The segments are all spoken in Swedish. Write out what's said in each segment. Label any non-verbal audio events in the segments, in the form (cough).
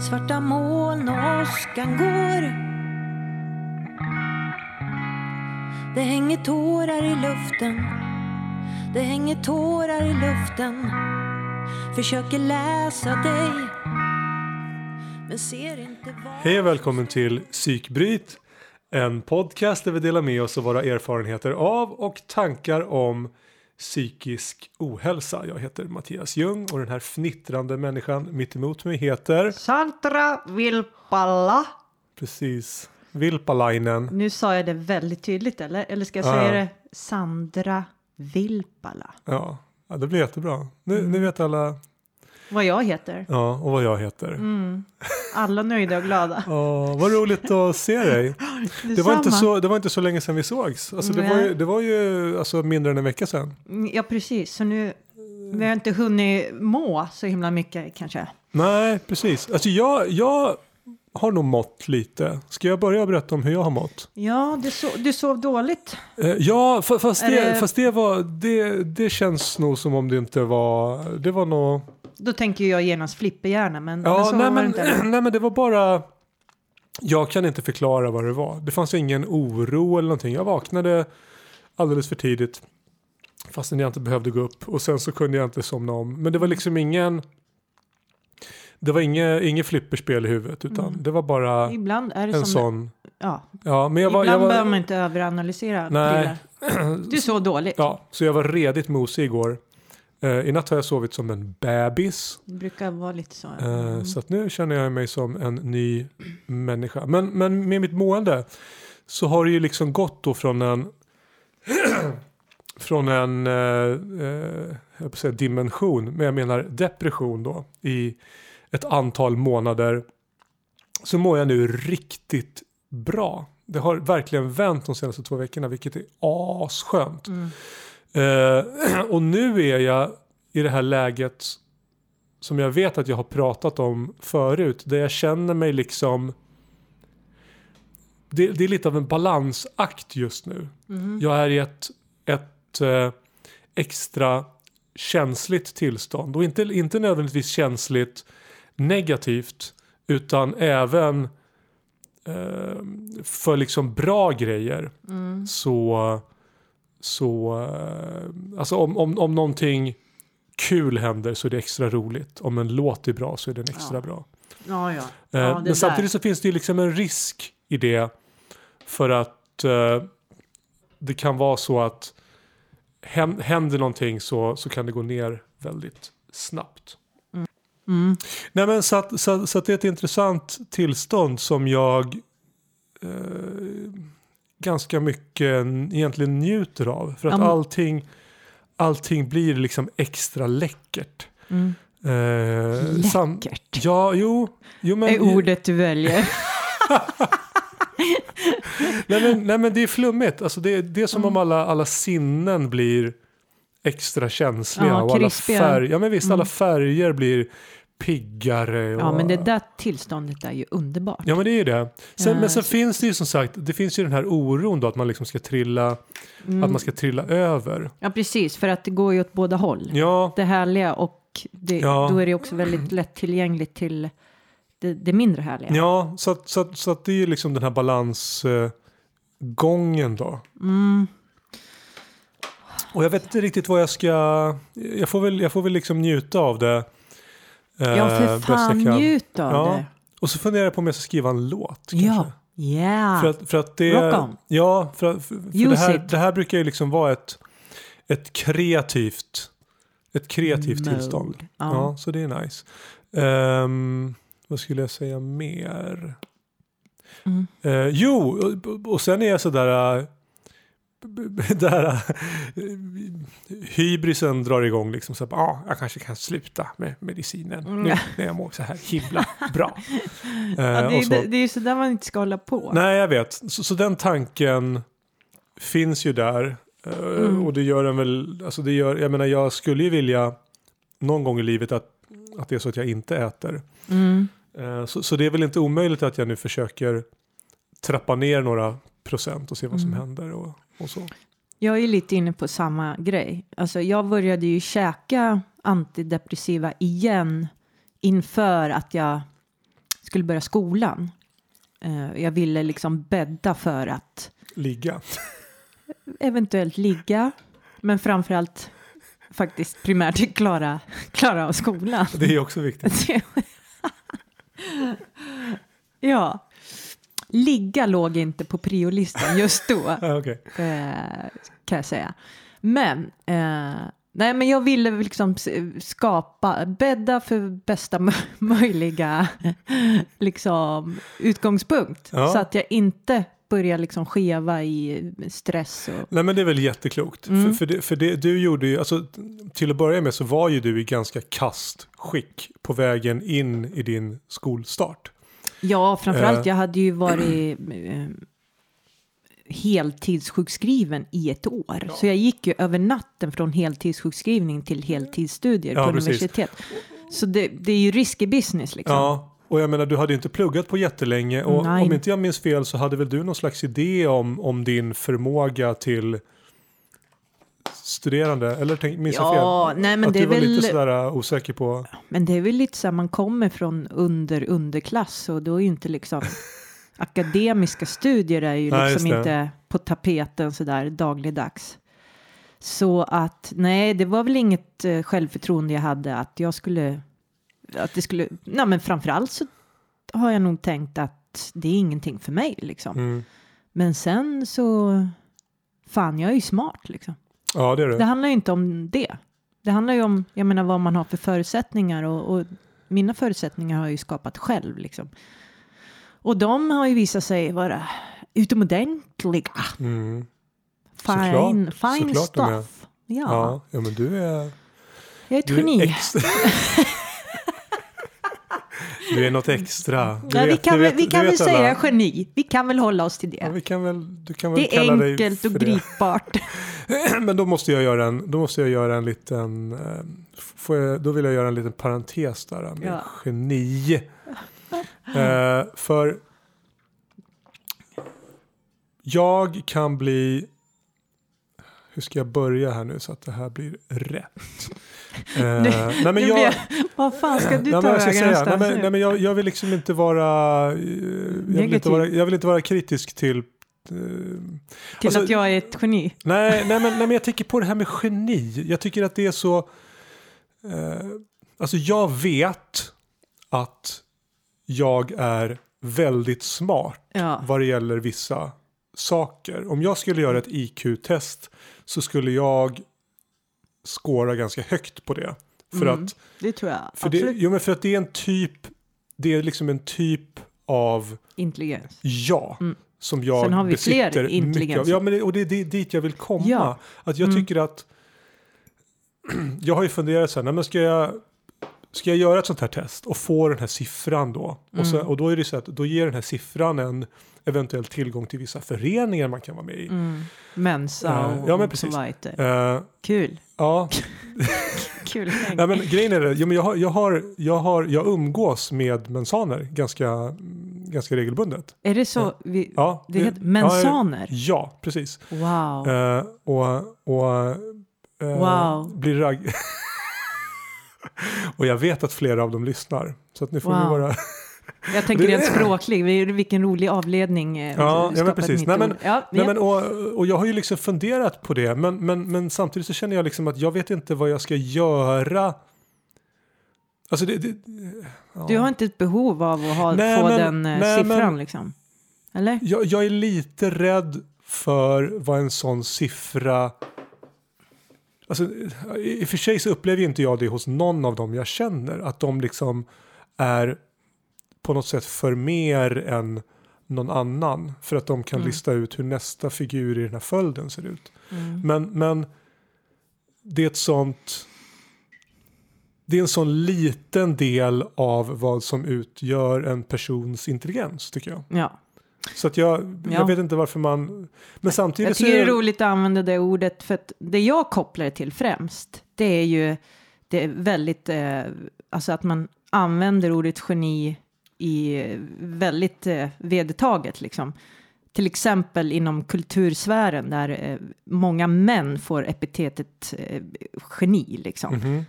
Svarta moln och åskan går Det hänger tårar i luften Det hänger tårar i luften Försöker läsa dig Men ser inte vad Hej och välkommen till Psykbryt. En podcast där vi delar med oss av våra erfarenheter av och tankar om psykisk ohälsa. Jag heter Mattias Ljung och den här fnittrande människan mitt emot mig heter Sandra Vilpalla precis Vilpalainen. Nu sa jag det väldigt tydligt eller? Eller ska jag Ja. säga det Sandra Vilpala? Ja, ja, det blir jättebra. Nu, nu vet alla Vad jag heter. ja, och vad jag heter. Mm. Alla nöjda och glada. Ja, vad roligt att se dig. (laughs) Det var, inte så, det var inte så länge sedan vi sågs. Alltså, det, var ju, det var ju alltså, mindre än en vecka sedan. Mm, Ja, precis. Så nu vi har inte hunnit må så himla mycket kanske. Nej, precis. Alltså jag, jag har nog mått lite. Ska jag börja berätta om hur jag har mått? Ja, du, so du sov dåligt. Eh, ja, fa- fast det, det- fast det var, det, det känns nog som om det inte var, det var nog, Då tänker jag genast flipperhjärna, men, men ja, så nej var det men, inte. (clears throat) nej men det var bara, jag kan inte förklara vad det var. Det fanns ingen oro eller någonting. Jag vaknade alldeles för tidigt. Fastän jag inte behövde gå upp. Och sen så kunde jag inte somna om. Men det var liksom ingen, det var inget, inget flipperspel i huvudet. Utan Mm. det var bara Ibland är det en sån, Ja, ja men jag var, ibland jag behöver man var inte överanalysera Nej. Du sov dåligt. (clears throat) ja, så jag var redigt mosig igår. Eh, I natt har jag sovit som en bebis. Det brukar vara lite så. Eh, Mm. Så att nu känner jag mig som en ny människa. Men, men med mitt mående så har det ju liksom gått då från en (clears throat) från en eh, eh, jag säga dimension, men jag menar depression då i ett antal månader så mår jag nu riktigt bra. Det har verkligen vänt de senaste två veckorna vilket är asskönt. Mm. Eh, (clears throat) och nu är jag i det här läget som jag vet att jag har pratat om förut. Där jag känner mig liksom... Det, det är lite av en balansakt just nu. Mhm. Jag är i ett, ett eh, extra känsligt tillstånd. Och inte, inte nödvändigtvis känsligt negativt. Utan även eh, för liksom bra grejer. Mm. Så, så eh, alltså om, om, om någonting kul händer så är det extra roligt. Om en låt är bra så är den extra Ja. bra. Ja, ja. Eh, ja men där. samtidigt så finns det ju liksom en risk i det. För att eh, det kan vara så att hän- händer någonting så, så kan det gå ner väldigt snabbt. Mm. Nej men så att, så, så att det är ett intressant tillstånd som jag eh, ganska mycket egentligen njuter av. För att allting, allting blir liksom extra läckert. Mm. Eh, Läckert. ja, jo. jo men, är ordet du väljer. (laughs) nej, men, nej men det är flummigt. Alltså det, det är som Mm. om alla, alla sinnen blir extra känsliga. Ja, och alla, krispiga. färg, ja, men visst, alla Mm. färger blir piggare. Och, Ja, men det där tillståndet är ju underbart. Ja men det är ju det. Sen, Ja, men sen så- finns det ju som sagt, det finns ju den här oron då att man liksom ska trilla, Mm. att man ska trilla över. Ja, precis, för att det går ju åt båda håll. Ja, Det härliga och det, Ja. då är det också väldigt (clears throat) lättillgängligt till det, det mindre härliga. ja så, att, så, att, så att det är ju liksom den här balansgången eh, gången då. Mm. Och jag vet inte riktigt vad jag ska, jag får väl, jag får väl liksom njuta av det. Eh, Ja, för jag fan njut av Ja, det. Och så funderar jag på om jag ska skriva en låt. Ja, kanske. yeah. För att, för att det, Rock on. Ja, för, för, för det, här, it. det här brukar ju liksom vara ett, ett kreativt, ett kreativt Mode. tillstånd. Ja. Ja. så det är nice. Ehm, vad skulle jag säga mer? Mm. Eh, jo, och, och sen är jag sådär... (laughs) där äh, hybrisen drar igång liksom så att ah, jag kanske kan sluta med medicinen Mm. nu när jag mår så här himla (laughs) bra. Eh, Ja, det, så. är, det är ju så där man inte ska hålla på. Nej, jag vet. Så, så den tanken finns ju där. Eh, Mm. Och det gör den väl, alltså det gör, jag menar jag skulle ju vilja någon gång i livet att, att det är så att jag inte äter. Mm. Eh, Så, så det är väl inte omöjligt att jag nu försöker trappa ner några procent och se vad som Mm. händer och, och så. Jag är lite inne på samma grej. Alltså jag började ju käka antidepressiva igen inför att jag skulle börja skolan. Eh, jag ville liksom bädda för att Ligga. eventuellt ligga, men framförallt faktiskt primärt klara, klara av skolan. Det är också viktigt. (laughs) ja, ligga låg inte på priolistan just då, Ja, (laughs) okej. eh, kan jag säga. Men, eh, nej men jag ville liksom skapa, bädda för bästa mö- (laughs) möjliga liksom, utgångspunkt. Ja. Så att jag inte börjar liksom skeva i stress och Nej men det är väl jätteklokt. Mm. För, för, det, för det, du gjorde ju, alltså till att börja med så var ju du i ganska kast skick på vägen in i din skolstart. Ja, framförallt Eh. jag hade ju varit eh, heltidssjukskriven i ett år. Så jag gick ju över natten från heltidssjukskrivning till heltidsstudier Ja, på precis. universitet. Så det, det är ju risky business liksom. Ja, och jag menar du hade inte pluggat på jättelänge och Nej. om inte jag minns fel så hade väl du någon slags idé om, om din förmåga till studerande, eller tänk, minns jag fel? Ja, nej men att det du var väl, lite sådär uh, osäker på... men det är väl lite så här, man kommer från under underklass och då är ju inte liksom (laughs) akademiska studier är ju liksom inte på tapeten så där dagligdags. Så att nej, det var väl inget eh, självförtroende jag hade att jag skulle, att det skulle, nej men framförallt så har jag nog tänkt att det är ingenting för mig liksom. Mm. Men sen så, fan jag är ju smart liksom. Ja, det är det. Det handlar ju inte om det. Det handlar ju om, jag menar vad man har för förutsättningar och, och mina förutsättningar har jag ju skapat själv liksom. Och de har ju visat sig vara utomordentliga. Mm. Fine, Såklart, fine såklart stuff. Ja, Ja. ja, men du är... jag är ett Du geni. är, extra... (laughs) du är något extra. Du ja, vi vet- kan, du väl, vet- vi kan väl alla- säga geni. Vi kan väl hålla oss till det. Ja, vi kan väl, du kan väl det är enkelt och det. gripbart. (clears throat) Men då måste jag göra en, då måste jag göra en liten, eh, jag, då vill jag göra en liten parentes där med Ja. geni. (laughs) Eh, för jag kan bli, hur ska jag börja här nu så att det här blir rätt? Eh, nej men jag, vad fan ska du Ja, ta vägen säga, nej, men, nej, men jag, jag vill liksom inte vara, eh, jag vill inte vara, jag vill inte vara kritisk till eh, Till alltså- att jag är ett geni. Nej, nej, men, nej, men jag tänker på det här med geni. Jag tycker att det är så... Eh, alltså jag vet att jag är väldigt smart Ja. vad det gäller vissa saker. Om jag skulle göra ett IQ-test så skulle jag skåra ganska högt på det. För Mm, att, Det tror jag. för det, Absolut. jo, men för att det är en typ, det är liksom en typ av Intelligens. Ja, Mm. som jag Sen har vi fler besitter mycket av. intelligenser. Ja, men det, och det är det, dit jag vill komma. Ja. Att jag Mm. tycker att (clears throat) jag har ju funderat så här, nej, men ska jag Ska jag göra ett sånt här test och få den här siffran då? Och, så, Mm. och då är det så att då ger den här siffran en eventuell tillgång till vissa föreningar man kan vara med i. Mm. Mensa Eh, och ja, men precis. Eh, Kul. ja, (laughs) Kul gäng. nej, men grejen är det, ja, men jag, har, jag, har, jag, har, jag umgås med mensaner ganska, ganska regelbundet. Är det så? Vi, Ja, det heter mensaner? Ja, precis. Wow. Eh, och och eh, Wow. blir ragg... (laughs) och jag vet att flera av dem lyssnar. Så att nu får vi Wow. vara... jag tänker rent språklig. Vi- Vilken rolig avledning. eh, Ja, ja, men precis. Nej, men- ja, Nej, men, och, och jag har ju liksom funderat på det. Men, men, men samtidigt så känner jag liksom att jag vet inte vad jag ska göra. Alltså det... det ja. Du har inte ett behov av att ha, Nej, få men- den eh, nej, siffran liksom? Eller? jag, jag är lite rädd för vad en sån siffra... Alltså, I och för sig så upplever inte jag det hos någon av dem jag känner. Att de liksom är på något sätt för mer än någon annan. För att de kan Mm. lista ut hur nästa figur i den här följden ser ut. Mm. Men, men det är ett sånt... Det är en sån liten del av vad som utgör en persons intelligens tycker jag. Ja. Så att jag, Ja. jag vet inte varför man... Men samtidigt Jag så tycker det är roligt att använda det ordet för att det jag kopplar det till främst det är ju det är väldigt, eh, alltså att man använder ordet geni i väldigt eh, vedertaget liksom. Till exempel inom kultursfären där eh, många män får epitetet eh, geni liksom. Mhm.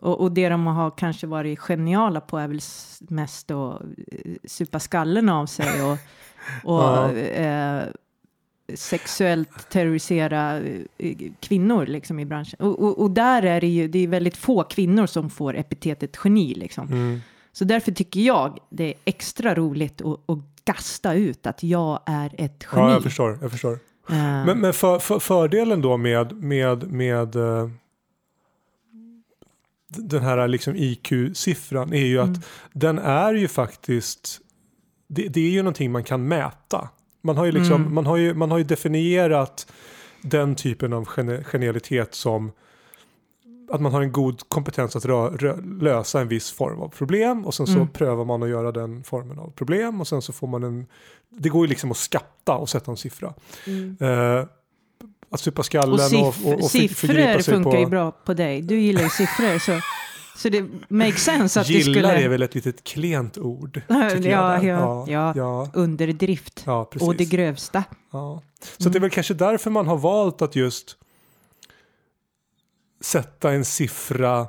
Och, och det de har kanske varit geniala på är väl mest att eh, supa skallen av sig och, (laughs) och Ja. eh, sexuellt terrorisera eh, kvinnor liksom i branschen. Och, och, och där är det ju, det är väldigt få kvinnor som får epitetet geni liksom. Mm. Så därför tycker jag det är extra roligt att, att gasta ut att jag är ett geni. Ja, jag förstår. Jag förstår. Eh, Men, men för, för, fördelen då med, med, med eh, den här liksom IQ-siffran är ju att Mm. den är ju faktiskt, det, det är ju någonting man kan mäta. Man har ju, liksom, Mm. man har ju, man har ju definierat den typen av genialitet som att man har en god kompetens att rö, rö, lösa en viss form av problem och sen så Mm. prövar man att göra den formen av problem och sen så får man en, det går ju liksom att skatta och sätta en siffra. mm. Eh, att supa skallen Och och, siff- och, och, för- siffror funkar på... ju bra på dig. Du gillar ju siffror så, så det makes sense att du Gillar skulle... är väl ett litet klent ord. (laughs) Ja, jag ja, ja, ja. ja, Underdrift. ja, precis. och det grövsta. ja. Så det är väl kanske därför man har valt att just sätta en siffra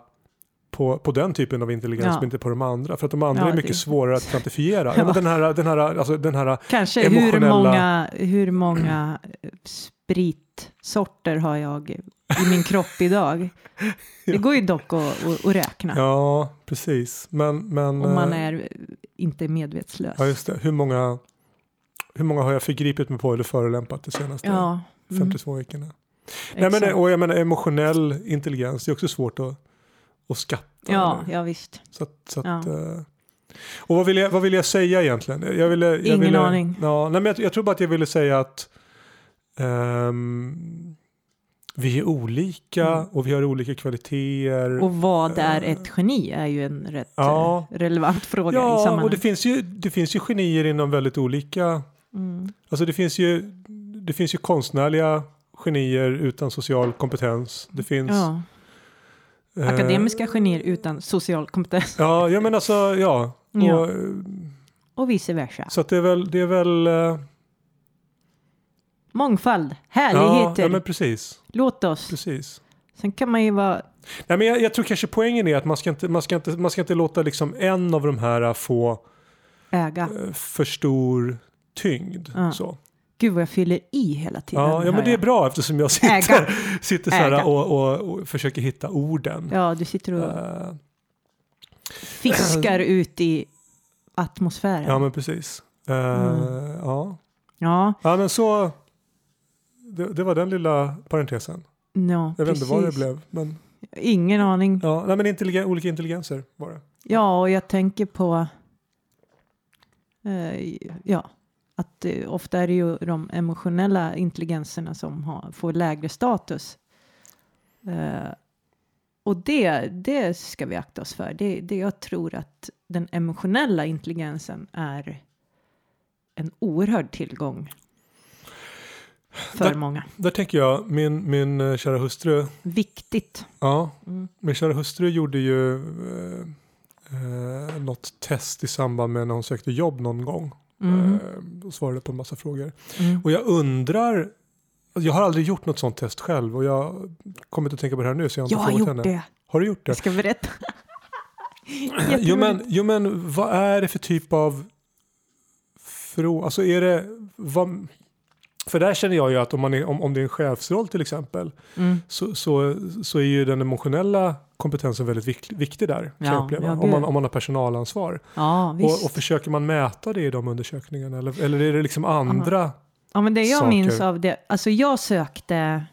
på, på den typen av intelligens Ja. men inte på de andra. För att de andra Ja, är mycket det- svårare att kvantifiera. (laughs) Ja. Den, här, den, här, alltså den här, Kanske hur Emotionella- många, hur många spritsorter har jag i min kropp idag? (laughs) Det går ju dock att, att, att räkna. ja precis. Men, men, Om man eh, är inte medvetslös. Ja just det. Hur många, hur många har jag förgripit mig på eller förolämpat de senaste Ja, mm, 52 veckorna? Nej, men, och jag menar emotionell intelligens, det är också svårt att, att skatta. ja, ja, visst. Så så att, Ja. eh, och vad vill, jag, vad vill jag säga egentligen? Jag ville, jag Ingen ville, aning. Ja, nej, men jag, jag tror bara att jag ville säga att ehm, vi är olika Mm. och vi har olika kvaliteter. Och vad är ett geni är ju en rätt Ja. eh, relevant fråga i ja, och sammanhanget. det finns, ju, det finns ju genier inom väldigt olika Mm. Alltså det finns ju, det finns ju konstnärliga genier utan social kompetens. Det finns... Ja. eh, Akademiska genier utan social kompetens Ja, ja men alltså ja. Ja. Och, eh, och vice versa. Så det är väl, det är väl... eh, Mångfald, Ja, härligheter, ja, men precis. låt oss. precis. Sen kan man ju vara, Nej, men jag, jag tror kanske poängen är att man ska inte, man ska inte, man ska inte låta liksom en av de här få äga. eh, för stor tyngd. Ja. Så. Gud vad jag fyller i hela tiden. Ja, ja, men det är bra eftersom jag sitter, Äga. (laughs) sitter så här och, och, och försöker hitta orden. Ja, du sitter och Eh, fiskar (clears throat) ut i atmosfären. Ja, men precis. Eh, Mm. ja. ja, ja, men så. Det, det var den lilla parentesen. ja Jag vet inte vad det precis. blev. Men, Ingen aning. ja, nej, men intelligen, olika intelligenser var det. Ja, och jag tänker på eh, ja, att eh, ofta är det ju de emotionella intelligenserna som har, får lägre status. Eh, och det, det ska vi akta oss för. Det, det jag tror att den emotionella intelligensen är en oerhörd tillgång för Där- många. Där tänker jag, min, min eh, kära hustru, Viktigt. ja, Mm. min kära hustru gjorde ju eh, eh, något test i samband med när hon sökte jobb någon gång. Mm. Eh, och svarade på en massa frågor. Mm. Och jag undrar, jag har aldrig gjort något sånt test själv och jag kommer inte att tänka på det här nu så jag har inte Jag har frågat gjort henne. det. Har du gjort det? Jag ska berätta. (laughs) Jo men, jo men vad är det för typ av fråga? Alltså är det, vad, för där känner jag ju att om, man är, om, om det är en chefsroll till exempel Mm. så, så, så är ju den emotionella kompetensen väldigt vik, viktig där. Ja, uppleva, om, man, om man har personalansvar. Ja. Och, och försöker man mäta det i de undersökningarna eller, eller är det liksom andra? Ja, men det jag saker. minns av det, alltså jag sökte,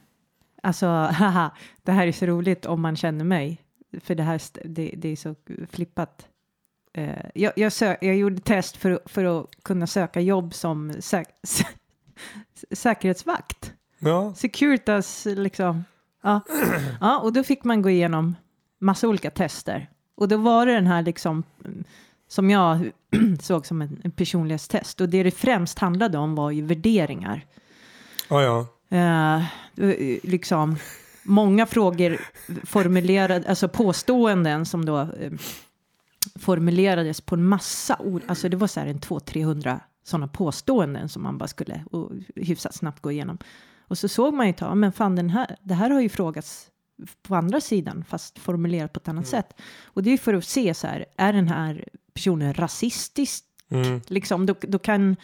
alltså (laughs) haha, det här är så roligt om man känner mig, för det här det, det är så flippat. Eh, jag, jag, sö- jag gjorde test för, för att kunna söka jobb som säk- (laughs) sä- säkerhetsvakt. Ja, Securitas liksom. Ja. ja, och då fick man gå igenom massa olika tester. Och då var det den här liksom mm, som jag (clears throat) såg som en, en personlighetstest. Och det det främst handlade om var ju värderingar. ja, ja. Eh, eh, liksom många frågor formulerade, alltså påståenden som då eh, formulerades på en massa ord, alltså det var så här en 200-300 sådana påståenden som man bara skulle och, hyfsat snabbt gå igenom. Och så såg man ju ta, men fan den här, det här har ju frågats på andra sidan, fast formulerat på ett annat sätt. Och det är för att se så här, är den här personen rasistisk? Mm. Liksom, då, då kan,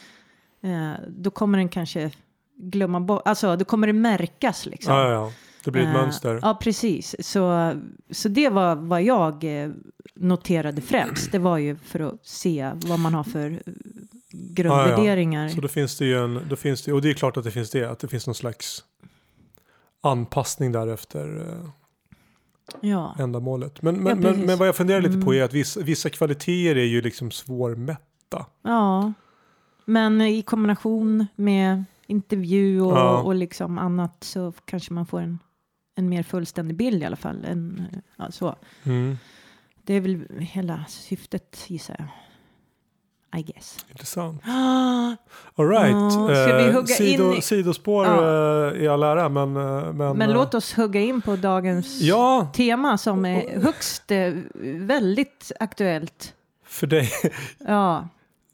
eh, då kommer den kanske glömma bort, alltså då kommer det märkas liksom. Ja, ja, ja. Det blir ett Eh, mönster. Ja, precis. Så, så det var vad jag eh, noterade främst. Det var ju för att se vad man har för eh, grundvärderingar. Så då finns det ju en, då finns det, och det är klart att det finns det, att det finns någon slags anpassning därefter eh, Ja, ändamålet. Men, Ja, men, men, men vad jag funderar lite på Mm. är att vissa, vissa kvaliteter är ju liksom svårmätta. ja. Men i kombination med intervju och, Ja. och liksom annat så kanske man får en, en mer fullständig bild i alla fall. En, ja, så. Mm. Det är väl hela syftet gissar jag. I guess. Intressant. (gasps) Ah, All right. Vi Eh, hugga sido, in i- Sidospår Ja. eh, i all ära, men... eh, Men, Men eh, låt oss hugga in på dagens Ja, tema som är högst väldigt aktuellt. för dig. Ja,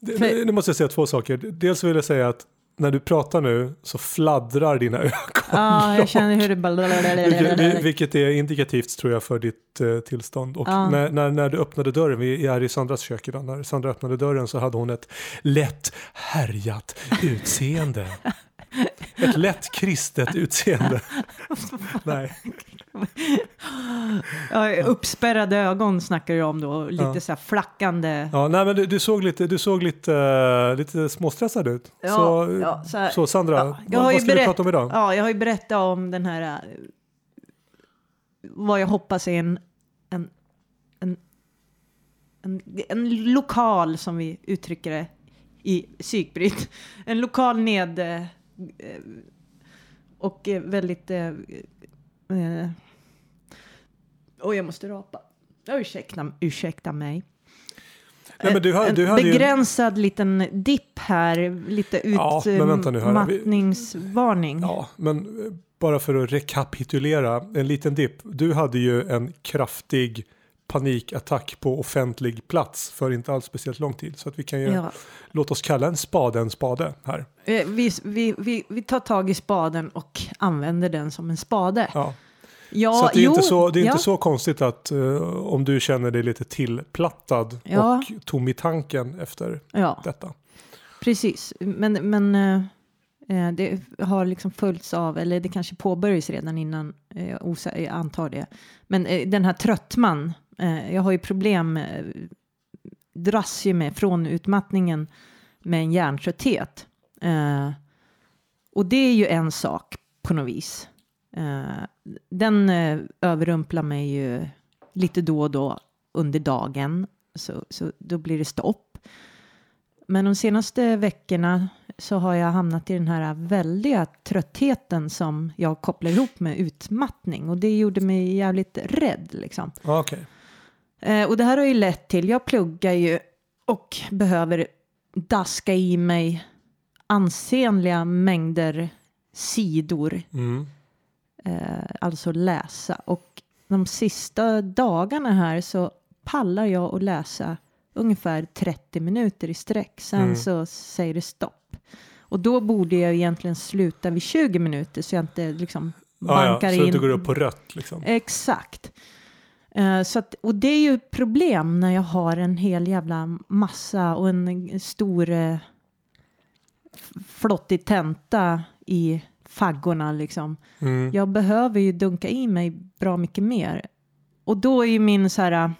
För- Nu måste jag säga två saker. Dels vill jag säga att när du pratar nu så fladdrar dina (laughs) ögon. ja jag känner hur det bara... vilket är indikativt tror jag för ditt eh, tillstånd. Och Ja. när, när, när du öppnade dörren, vi är i Sandras kök idag, när Sandra öppnade dörren så hade hon ett lätt härjat utseende. (laughs) (laughs) ett lätt kristet utseende. (laughs) Nej. Ja, uppspärrade ögon snackar du om då, och lite Ja. så här flackande. Ja, nej men du, du såg lite, du såg lite, eh, lite småstressad ut. Ja, så, ja, så här- så Sandra, Ja, jag vad, vad ska vi prata om idag? Ja, jag har ju berättat om den här, eh, vad jag hoppas är en, en, en, en, en lokal, som vi uttrycker det i psykbryt, en lokal ned eh, och eh, väldigt... Eh, eh, och jag måste rapa. Ja, Ursäkta, ursäkta mig. Nej, men du en du hade ju- begränsad liten dipp här, lite Ja, men. Vi- utmattningsvarning. Ja, men eh, bara för att rekapitulera, en liten dipp. Du hade ju en kraftig panikattack på offentlig plats för inte alls speciellt lång tid. Så att vi kan ju, Ja. låt oss kalla en spade en spade här. Eh, Vi, vi, vi, vi tar tag i spaden och använder den som en spade. Ja. Ja, så det är, jo, inte, så, det är ja, inte så konstigt att eh, om du känner dig lite tillplattad Ja. och tom i tanken efter detta. precis. Men, men eh, det har liksom följts av, eller det kanske påbörjas redan innan, eh, jag antar det. Men den här tröttman, eh, jag har ju problem, eh, dras ju med från utmattningen med en hjärntrötthet. Eh, och det är ju en sak på något vis. Eh, den eh, överrumplar mig ju lite då och då under dagen. Så, så då blir det stopp. Men de senaste veckorna så har jag hamnat i den här väldiga tröttheten som jag kopplar ihop med utmattning. Och det gjorde mig jävligt rädd liksom. Okej och det här har ju lett till, jag pluggar ju och behöver daska i mig ansenliga mängder sidor, Mm. eh, alltså läsa. Och de sista dagarna här så pallar jag att läsa ungefär 30 minuter i sträck. Sen Mm. så säger det stopp. Och då borde jag egentligen sluta vid 20 minuter så jag inte liksom Ja, ja, bankar så in. att du går upp på rött liksom. Exakt. Eh, så att, och det är ju problem när jag har en hel jävla massa och en stor uh, flottig tenta i faggorna liksom. Mm. Jag behöver ju dunka i mig bra mycket mer. Och då är ju min så här...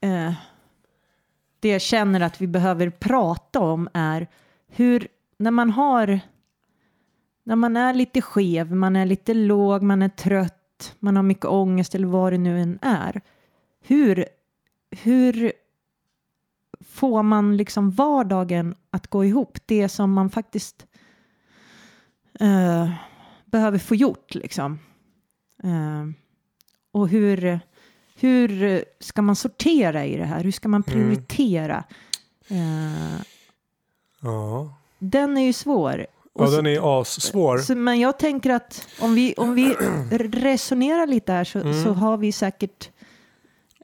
eh, det jag känner att vi behöver prata om är hur, när man har, när man är lite skev, man är lite låg, man är trött, man har mycket ångest eller vad det nu än är. Hur, hur får man liksom vardagen att gå ihop? Det som man faktiskt eh, behöver få gjort liksom. Eh, och hur, hur ska man sortera i det här? Hur ska man Mm. prioritera? Eh, Ja. den är ju svår. Ja, så- den är assvår. så, men jag tänker att om vi, om vi (clears throat) resonerar lite här så, Mm. så har vi säkert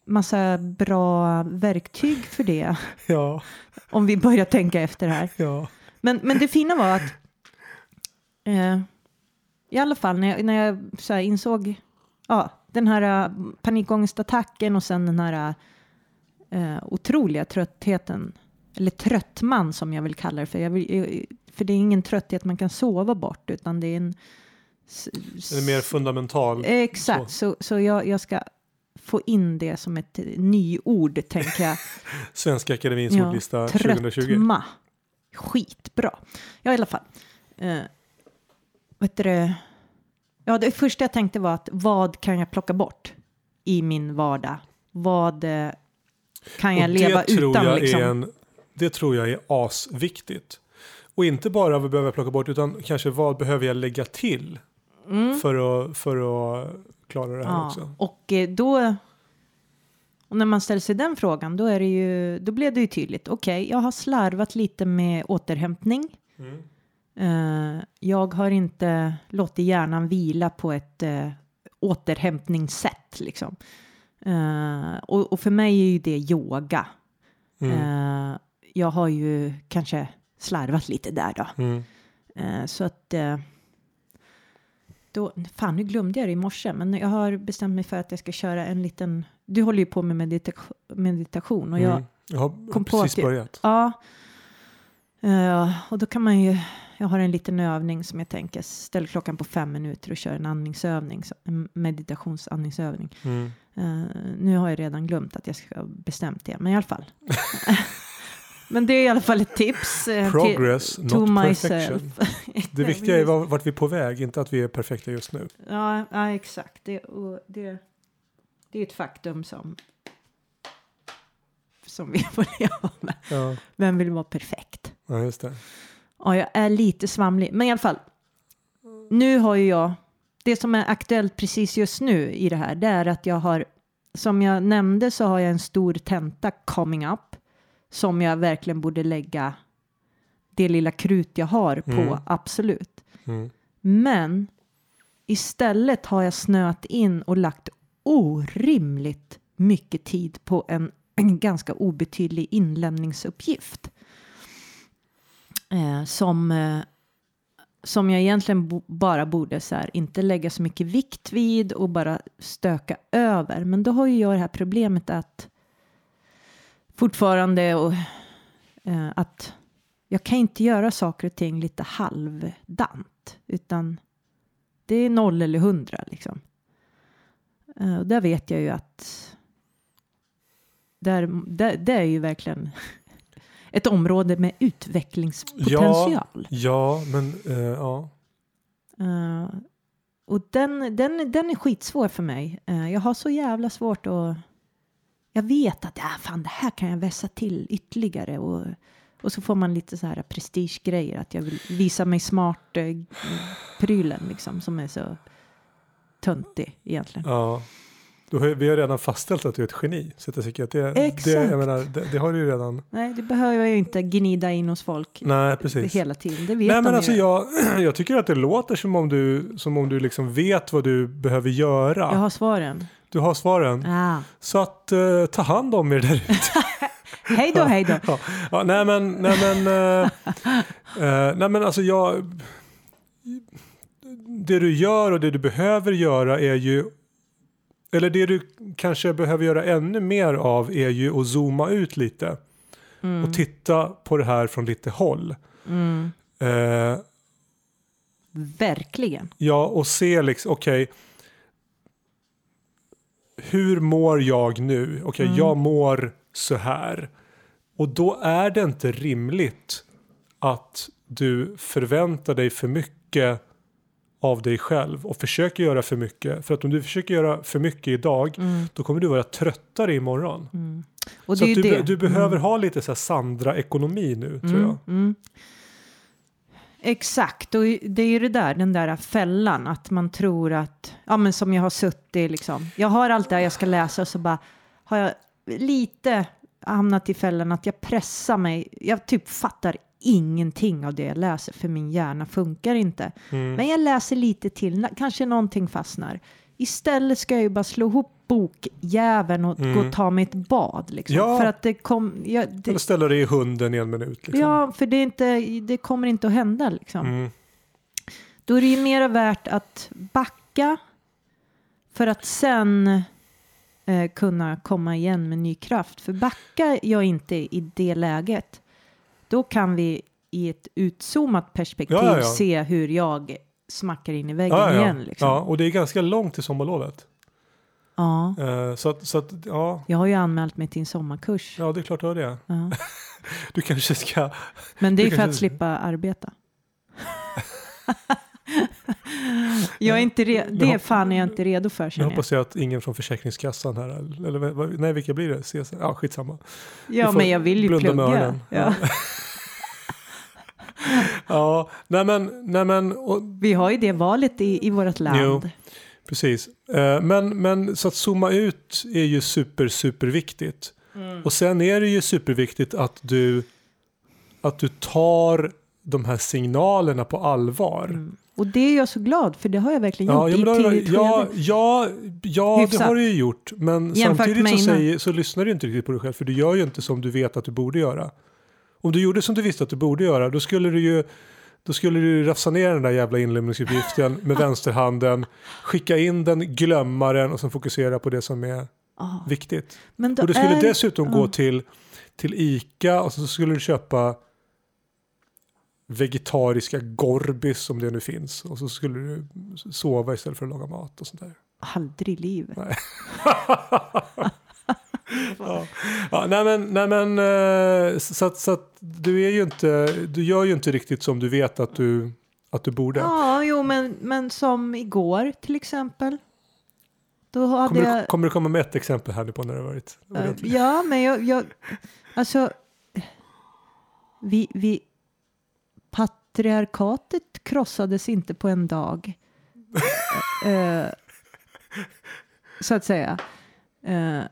massa bra verktyg för det. (laughs) Ja, Om vi börjar tänka efter här. ja. Men, men det fina var att eh, i alla fall när jag, när jag så här insåg ja, den här uh, panikångestattacken och sen den här uh, otroliga tröttheten, eller tröttman som jag vill kalla det för. Jag vill, för det är ingen trötthet man kan sova bort utan det är en... Det är mer fundamental. Exakt, så, så, så jag, jag ska få in det som ett nyord, tänker jag. (laughs) Svenska Akademins ja, ordlista 2020. Tröttma. Skitbra. Ja, i alla fall. Uh, vet du, ja, det första jag tänkte var att vad kan jag plocka bort i min vardag? Vad eh, kan jag leva utan? Liksom? en, det tror jag är asviktigt. Och inte bara vad behöver jag plocka bort utan kanske vad behöver jag lägga till mm. för, att, för att klara det här ja, också. Och eh, då, och när man ställer sig den frågan, då, är det ju, då blev det ju tydligt. Okej, okay, jag har slarvat lite med återhämtning. Mm. Uh, jag har inte låtit hjärnan vila på ett uh, återhämtningssätt. Liksom. Uh, och, och, för mig är ju det yoga. Mm. jag har ju kanske slarvat lite där då. Mm. så att då, fan, nu glömde jag det i morse, men jag har bestämt mig för att jag ska köra en liten. Du håller ju på med medita meditation och jag, mm. jag har kom precis på att, börjat. Ja. Uh, och då kan man ju. Jag har en liten övning som jag tänker ställer klockan på fem minuter och kör en andningsövning, en meditationsandningsövning. Mm. Uh, nu har jag redan glömt att jag ska bestämt det, men i alla fall. (laughs) (laughs) Men det är i alla fall ett tips. Eh, Progress, till, not perfection. (laughs) det viktiga är vart vi är på väg, inte att vi är perfekta just nu. Ja, ja exakt. Det, det, det är ett faktum som, som vi (laughs) får leva med. Ja. Vem vill vara perfekt? Ja, just det. Ja, jag är lite svamlig. Men i alla fall, nu har ju jag, det som är aktuellt precis just nu i det här, det är att jag har, som jag nämnde så har jag en stor tenta coming up som jag verkligen borde lägga det lilla krut jag har på, mm. absolut. Mm. Men istället har jag snöat in och lagt orimligt mycket tid på en, en ganska obetydlig inlämningsuppgift. Eh, som, eh, som jag egentligen bo, bara borde så här, inte lägga så mycket vikt vid och bara stöka över. Men då har ju jag det här problemet att fortfarande och eh, att jag kan inte göra saker och ting lite halvdant utan det är noll eller hundra liksom. Eh, och där vet jag ju att där, där, det är ju verkligen (laughs) ett område med utvecklingspotential. Ja, ja men uh, ja. Uh, och den, den, den är skitsvår för mig. Uh, jag har så jävla svårt att jag vet att ah, fan, det här kan jag vässa till ytterligare. Och, och så får man lite så här prestigegrejer, att jag vill visa mig smart eh, liksom, som är så töntig egentligen. Ja. Har, vi har redan fastställt att du är ett geni. Så jag tycker att det, Exakt. Det, menar, det, det har du ju redan. Nej, det behöver jag ju inte gnida in hos folk Nej, precis. hela tiden. Det vet Nej, men de alltså jag, (clears throat) jag tycker att det låter som om du, som om du liksom vet vad du behöver göra. Jag har svaren. Du har svaren. Ah. Så att uh, ta hand om er där ute. (laughs) hej då, hej då. Ja, ja, nej men, nej men, uh, uh, (laughs) nej men alltså jag, det du gör och det du behöver göra är ju, eller det du kanske behöver göra ännu mer av är ju att zooma ut lite. Mm. Och titta på det här från lite håll. Mm. Verkligen. Ja, och se liksom, okej, okay, hur mår jag nu? Okej, okay, mm. jag mår så här. Och då är det inte rimligt att du förväntar dig för mycket av dig själv och försöker göra för mycket. För att om du försöker göra för mycket idag mm. då kommer du vara tröttare imorgon. Mm. Och så du, du, behöver mm. ha lite så Sandra-ekonomi nu tror mm, jag. Exakt, och det är ju det där, den där fällan, att man tror att, ja men som jag har suttit liksom, jag har allt det här jag ska läsa och så bara har jag lite hamnat i fällan att jag pressar mig, jag typ fattar ingenting av det jag läser för min hjärna funkar inte. Mm. Men jag läser lite till, kanske någonting fastnar. Istället ska jag ju bara slå ihop bokjäveln och mm. gå och ta mig ett bad. Liksom. Ja. För att det kom, ja, det, Eller ställa dig i hunden i en minut. Liksom. Ja, för det, är inte, det kommer inte att hända. Liksom. Mm. Då är det ju mera värt att backa för att sen eh, kunna komma igen med ny kraft. För backar jag inte i det läget, då kan vi i ett utzoomat perspektiv Ja, se hur jag smackar in i väggen igen. Liksom. ja, och det är ganska långt till sommarlovet. Ja. Eh, så att, så att ja, Jag har ju anmält mig till en sommarkurs. ja, det är klart du har det. Ja. (laughs) Du kanske ska... Men det är för att kanske- slippa arbeta. (laughs) jag är inte re- det hop- fan är jag inte redo för känner jag. hoppas jag att ingen från Försäkringskassan här, eller nej vilka blir det? CSN? Ja, skitsamma. Ja, men jag vill ju plugga. Ja. (laughs) Ja, nej men, nej men och, Vi har ju det valet i, i vårt land. Jo. Precis. Eh, men, men så att zooma ut är ju super, super viktigt. Mm. Och sen är det ju superviktigt att du, att du tar de här signalerna på allvar. Mm. Och det är jag så glad för det har jag verkligen Ja, gjort ja, men i ja, ja, ja det har du ju gjort. Men Jämfört samtidigt så, säger, så lyssnar du inte riktigt på dig själv. För du gör ju inte som du vet att du borde göra. Om du gjorde som du visste att du borde göra, då skulle du ju då skulle du rafsa ner den där jävla inlämningsuppgiften med (laughs) vänsterhanden, skicka in den, glömma den och sen fokusera på det som är Ah. viktigt. Men Och du skulle är... dessutom gå ja. till, till ICA och så skulle du köpa vegetariska Gorbis om det nu finns. Och så skulle du sova istället för att laga mat och sånt där. Aldrig i livet. (laughs) Ja. Ja, nej men, nej men eh, så, att, så att du är ju inte, du gör ju inte riktigt som du vet att du, att du borde. Ja, jo, men, men som igår till exempel. Då hade Kommer, jag... du, kommer du komma med ett exempel här nu på när det varit Eh, ordentligt? Ja, men jag, jag alltså, vi, vi, patriarkatet krossades inte på en dag. (laughs) Eh, så att säga. Eh,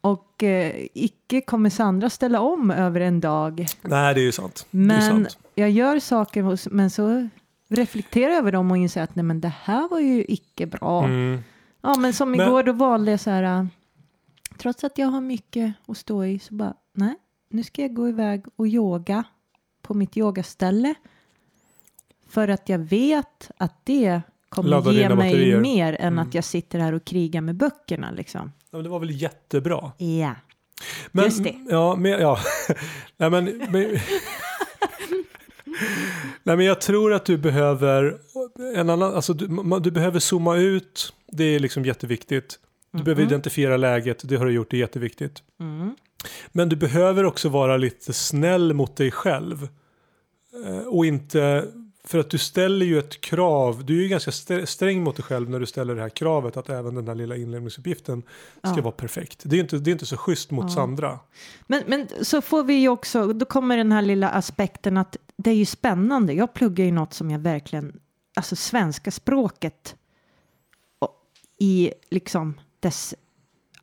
och eh, icke kommer Sandra ställa om över en dag. Nej, det är ju sant. Men sant. jag gör saker, hos- men så reflekterar jag över dem och inser att nej, men det här var ju icke bra. Mm. Ja, men som Men- igår då valde jag så här, äh, trots att jag har mycket att stå i, så bara, nej, nu ska jag gå iväg och yoga på mitt yogaställe. För att jag vet att det kommer Ladda ge mig batterier. mer än Mm. att jag sitter här och krigar med böckerna liksom. Ja, men det var väl jättebra. Ja. Men, Just det. Ja, men, ja. (laughs) Nej, men, men, Nej, men jag tror att du behöver en annan, alltså du, du behöver zooma ut, det är liksom jätteviktigt. Du behöver Mhm. identifiera läget, det har du gjort, det är jätteviktigt. Mm. Men du behöver också vara lite snäll mot dig själv. Eh, Och inte, för att du ställer ju ett krav, du är ju ganska st- sträng mot dig själv när du ställer det här kravet att även den här lilla inlämningsuppgiften ska Ja. vara perfekt. Det är inte, det är inte så schysst mot Ja. Sandra. Men, men så får vi ju också, då kommer den här lilla aspekten att det är ju spännande. Jag pluggar ju något som jag verkligen, alltså svenska språket i liksom dess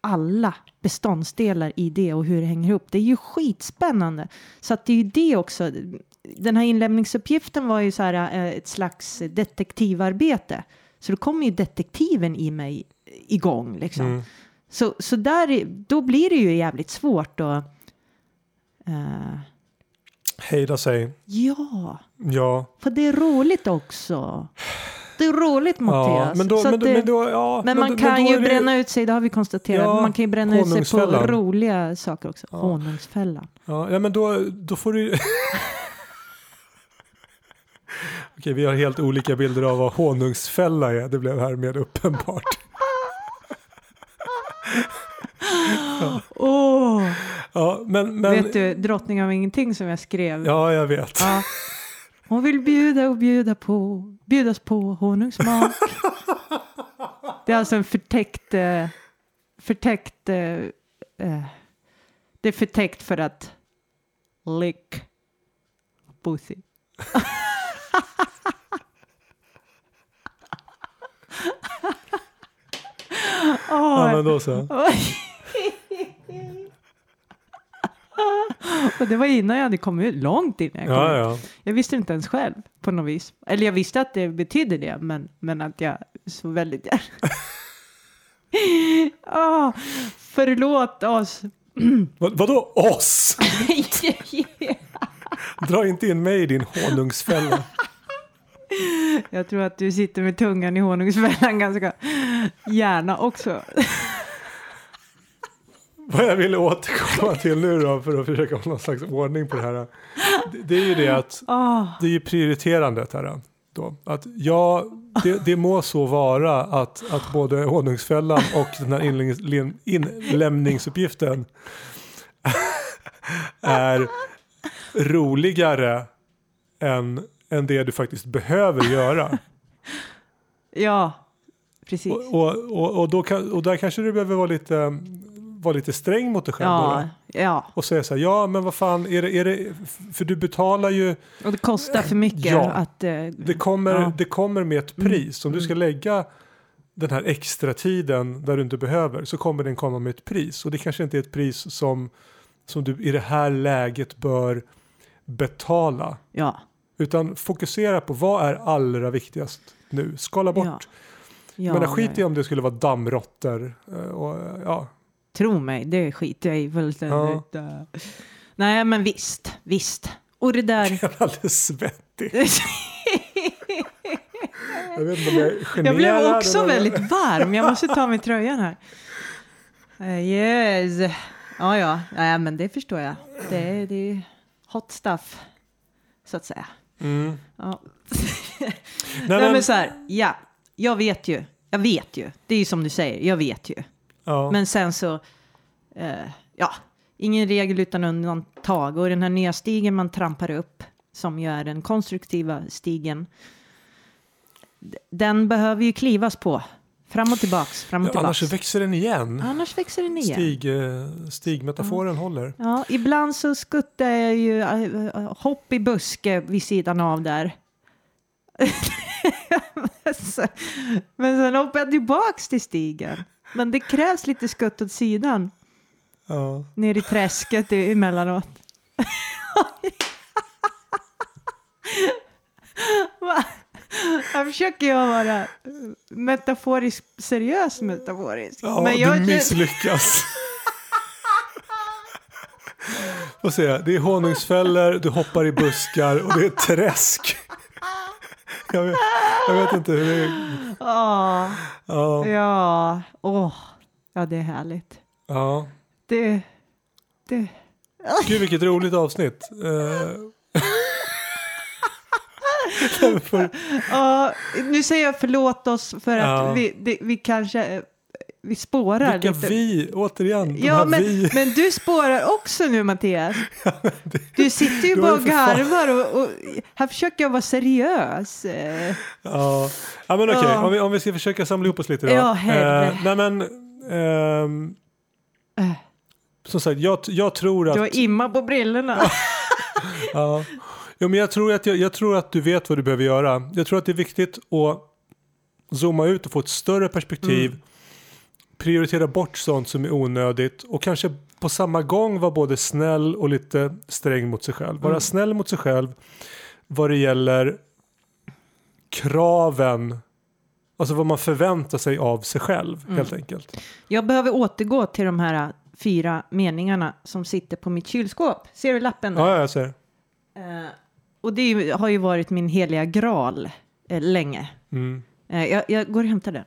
alla beståndsdelar i det och hur det hänger ihop. Det är ju skitspännande. Så att det är ju det också. Den här inlämningsuppgiften var ju så här eh, ett slags detektivarbete. Så då kommer ju detektiven i mig igång liksom. Mm. Så, så där, är- då blir det ju jävligt svårt att... eh, Hejda sig. ja, Ja. för det är roligt också. Det är roligt ja Mattias. men, då, Så men, att då, det, men, då, ja, men man kan ju det- bränna ut sig, det har vi konstaterat. Ja, man kan ju bränna ut sig på roliga saker också. Ja. Honungsfällan. Ja, ja men då, då får du (laughs) Okej, vi har helt olika bilder av vad honungsfälla är. Det blev härmed uppenbart. (laughs) Åh! Ja, men, men, Vet du, drottning av ingenting som jag skrev. Ja, jag vet. Ja. Hon vill bjuda och bjuda på, bjudas på honungsmak. Det är alltså en förtäckt, eh, förtäckt, eh, eh, det är förtäckt för att lick pussy. (laughs) Ja, Åh, men då så. och det var innan jag hade kommit ut, långt innan jag kom Ja, ut. ja. Jag visste inte ens själv på något vis. Eller jag visste att det betydde det, men, men att jag så väldigt gärna... (laughs) oh, förlåt oss. (clears throat) Vad, vadå oss? (laughs) (laughs) Dra inte in mig i din honungsfälla. (laughs) Jag tror att du sitter med tungan i honungsfällan ganska gärna också. (laughs) Vad jag ville återkomma till nu då för att försöka ha någon slags ordning på det här. Det, är ju det att Åh, det är ju prioriterandet här. Då. Att ja, det, det må så vara att, att både honungsfällan och den här inlämnings- inlämningsuppgiften är roligare än, än det du faktiskt behöver göra. (laughs) ja, precis. Och, och, och, då kan, och där kanske du behöver vara lite, vara lite sträng mot dig själv. då. Ja, ja, Och säga så här, ja men vad fan, är det, är det, för du betalar ju, och det kostar för mycket Ja. att... eh, det kommer, Ja. det kommer med ett pris. Om du ska lägga den här extra tiden där du inte behöver så kommer den komma med ett pris. Och det kanske inte är ett pris som, som du i det här läget bör betala. Ja, Utan fokusera på vad är allra viktigast nu. Skala bort. ja. ja, Men skit ja, i om det skulle vara dammråttor. eh, Och, ja. Tro mig, det skiter jag i fullständigt. eh. Nej, men visst, visst. Och det där... Jag är alldeles svettig. (laughs) Jag vet inte om jag är generad. jag blev också eller- väldigt varm. Jag måste ta mig tröjan här. Eh, yes. Ja, ja. Nej, men det förstår jag. Det det hot stuff, så att säga. Mm. Ja. Nej, (laughs) Nej, men, men så här, ja, jag vet ju. Jag vet ju. Det är ju som du säger, jag vet ju. ja. Men sen så, eh, ja, ingen regel utan undantag. Och den här nya stigen man trampar upp, som ju är den konstruktiva stigen, den behöver ju klivas på. Fram och tillbaks, fram och Ja, tillbaks. annars växer den igen. Annars växer den igen. Stig, eh, stigmetaforen håller. Ja, ibland så skuttar jag ju äh, hopp i buske vid sidan av där. (laughs) Men sen- hoppar jag tillbaks till stigen. Men det krävs lite skutt åt sidan. Ja. ner i träsket emellanåt. (laughs) (laughs) Va? Här försöker jag vara eh, metaforisk, seriös metaforisk. Ja, Men jag, du misslyckas. (laughs) Får se, det är honungsfällor, du hoppar i buskar och det är träsk. Jag vet, jag vet inte hur det är. Ja, Ja, ja, åh, ja det är härligt. ja. Det, det, Gud vilket roligt avsnitt. (laughs) Ja, nu säger jag förlåt oss för att Ja. vi, det, vi kanske, eh, vi spårar vilka lite. vi, återigen, Ja, men, vi. (laughs) men du spårar också nu Mattias. Du sitter ju bara och garvar och, och här försöker jag vara seriös. Eh, Ja, ja men okej, Ja. om, vi, om vi ska försöka samla ihop oss lite då. Ja, herre. Eh, nej men, ehm, Eh. som sagt, jag, jag tror att... Du har imma på brillorna. (laughs) Ja. Jo, men jag, tror att jag, jag tror att du vet vad du behöver göra. Jag tror att det är viktigt att zooma ut och få ett större perspektiv. Mm. Prioritera bort sånt som är onödigt och kanske på samma gång vara både snäll och lite sträng mot sig själv. Vara Mm. snäll mot sig själv vad det gäller kraven, alltså vad man förväntar sig av sig själv Mm. helt enkelt. Jag behöver återgå till de här eh, fyra meningarna som sitter på mitt kylskåp. Ser du lappen? där? Ja, ja, jag ser. Eh, och det ju, har ju varit min heliga graal eh, länge. Mm. Eh, jag, jag går och hämtar den.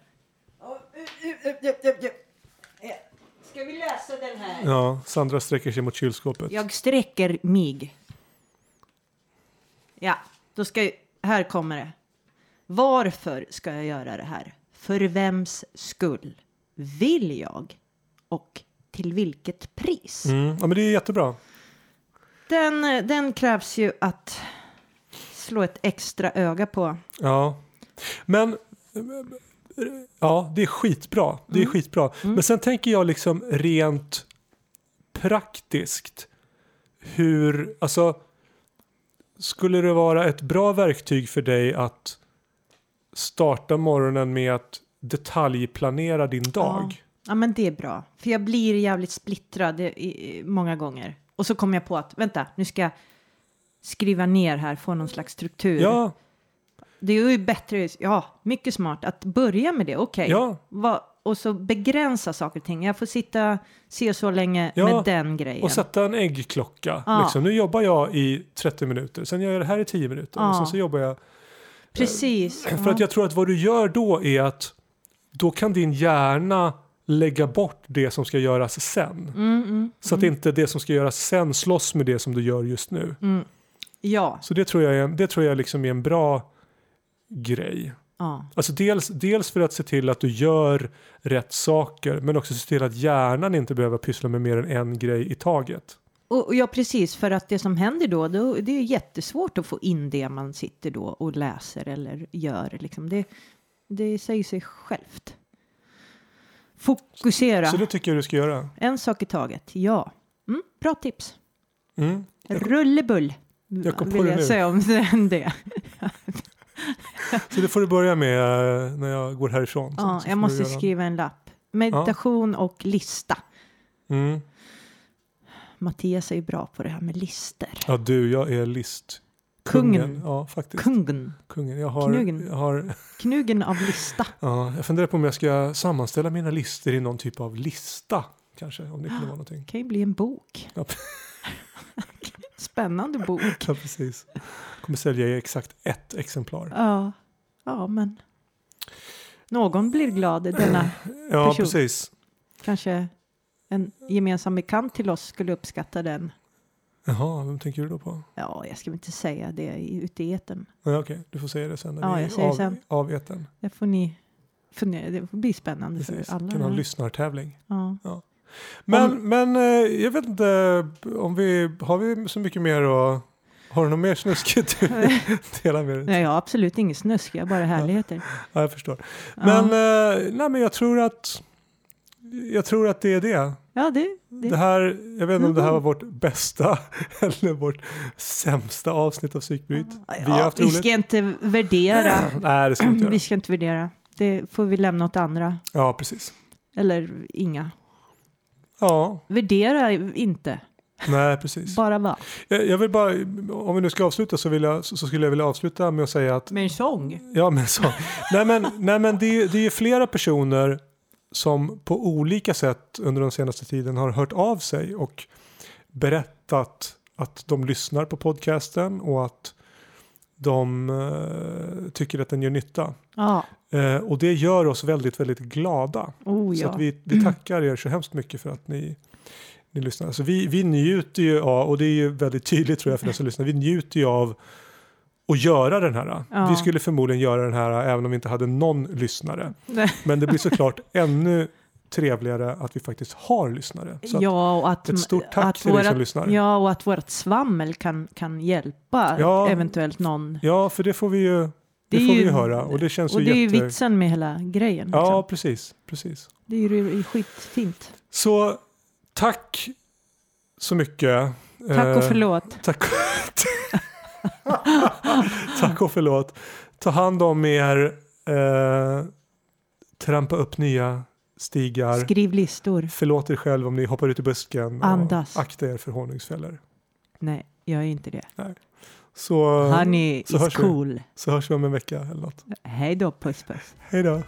Ska vi läsa den här? Ja, Sandra sträcker sig mot kylskåpet. Jag sträcker mig. Ja, då ska jag, här kommer det. Varför ska jag göra det här? För vems skull? Vill jag? Och till vilket pris? Mm. Ja, men det är jättebra. Den, eh, den krävs ju att slå ett extra öga på. Ja, men ja, det är skitbra. Det är Mm. skitbra. Men sen tänker jag liksom rent praktiskt hur, alltså skulle det vara ett bra verktyg för dig att starta morgonen med att detaljplanera din dag? Ja, men det är bra. För jag blir jävligt splittrad många gånger. Och så kommer jag på att, vänta, nu ska jag skriva ner här, få någon slags struktur. Ja, Det är ju bättre, ja, mycket smart att börja med det. Okej, Ja. Vad- och så begränsa saker och ting. Jag får sitta se så länge Ja, med den grejen. och sätta en äggklocka. Ja. Liksom. Nu jobbar jag i 30 minuter, sen gör jag det här i 10 minuter. Och Ja. sen så jobbar jag Precis. (clears throat) För att jag tror att vad du gör då är att då kan din hjärna lägga bort det som ska göras sen. Mm, mm, Så att inte det som ska göras sen slåss med det som du gör just nu. Ja. Så det tror jag, är, det tror jag liksom är en bra grej. ja. Alltså dels, dels för att se till att du gör rätt saker men också se till att hjärnan inte behöver pyssla med mer än en grej i taget. Och, och ja, precis, för att det som händer då, då, det är jättesvårt att få in det man sitter då och läser eller gör. Liksom. Det, det säger sig självt. Fokusera. Så det tycker jag du ska göra. En sak i taget, ja. Mm, bra tips. Mm. Rullebull. Jag kom på det jag nu. säga om (laughs) den det. Så det får du börja med eh, när jag går härifrån. Ja, jag måste skriva en lapp. Meditation och lista. Mm. Mattias är ju bra på det här med lister. Ja du, jag är list. Kungen. Ja, faktiskt. Kungen. Kungen. Jag har, Knugen. jag har Knugen av lista. (laughs) ja, jag funderar på om jag ska sammanställa mina listor i någon typ av lista. Kanske, om det kunde vara någonting. kan ju bli en bok. Ja. (laughs) Spännande bok. (laughs) Ja, precis. kommer sälja i exakt ett exemplar. Ja, ja men någon blir glad. Denna (clears throat) Ja, Person. precis. kanske en gemensam bekant till oss skulle uppskatta den. Jaha, vem tänker du då på? Ja, jag ska väl inte säga det i- ute i etern. Ja, Okej, du får säga det sen när Ja, vi jag säger av, sen. av etern. Det får ni fundera. Det får bli spännande Precis. för alla. Kan ha en lyssnartävling. ja. Men, Om- men eh, jag vet inte om vi har vi så mycket mer att har du något mer snuskigt du (laughs) vill dela med dig? Nej, jag har absolut inget snusk. Jag har bara härligheter. Ja, jag förstår. Ja. Men, eh, nej, men jag tror att jag tror att det är det. Ja, det, det. det här, jag vet inte om det här var Mhm. vårt bästa (laughs) eller vårt sämsta avsnitt av Psykbryt. Vi har ja, haft vi ska inte värdera. (clears throat) Nej, det ska vi inte (clears throat) vi göra. ska inte värdera. Det får vi lämna åt andra. Ja, precis. Eller inga. Ja, Värdera inte. nej, precis. Bara vara. Jag, jag vill bara, om vi nu ska avsluta så, vill jag, så så skulle jag vilja avsluta med att säga att Med en sång. Ja, men så. nej, men, nej, men det, är- det är ju flera personer som på olika sätt under den senaste tiden har hört av sig och berättat att de lyssnar på podcasten och att de eh, tycker att den gör nytta. Ja. Eh, och det gör oss väldigt, väldigt glada. Oh, Så ja. att vi, vi tackar er så hemskt mycket för att ni, ni lyssnar. Alltså vi, vi njuter ju av, och det är ju väldigt tydligt tror jag för den som lyssnar, vi njuter ju av att göra den här. Ja. Vi skulle förmodligen göra den här även om vi inte hade någon lyssnare. Nej. Men det blir såklart (laughs) ännu trevligare att vi faktiskt har lyssnare. Så ja, och att, ett stort tack att till er som vårat- lyssnar. Ja, och att vårt svammel kan, kan hjälpa Ja. eventuellt någon. ja, för det får vi ju, det Det får vi ju- ju höra och det känns Och ju det är ju jätte... vitsen med hela grejen. Liksom. Ja, precis, precis. Det är ju skitfint. Så tack så mycket. Tack och Eh, förlåt. Tack. (laughs) Tack och förlåt. Ta hand om er. Eh, trampa upp nya stigar. Skriv listor. Förlåt er själv om ni hoppar ut i busken. Andas. Och akta er för honungsfällor. Nej, jag är inte det. Så, Honey så is hörs vi. cool. så hörs vi om en vecka eller något. Hej då, puss puss. Hej då.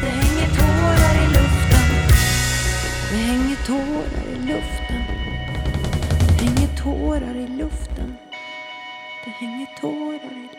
Det hänger tårar i luften. Det hänger tårar i luften. Det hänger tårar i luften. Det hänger tårar i luften.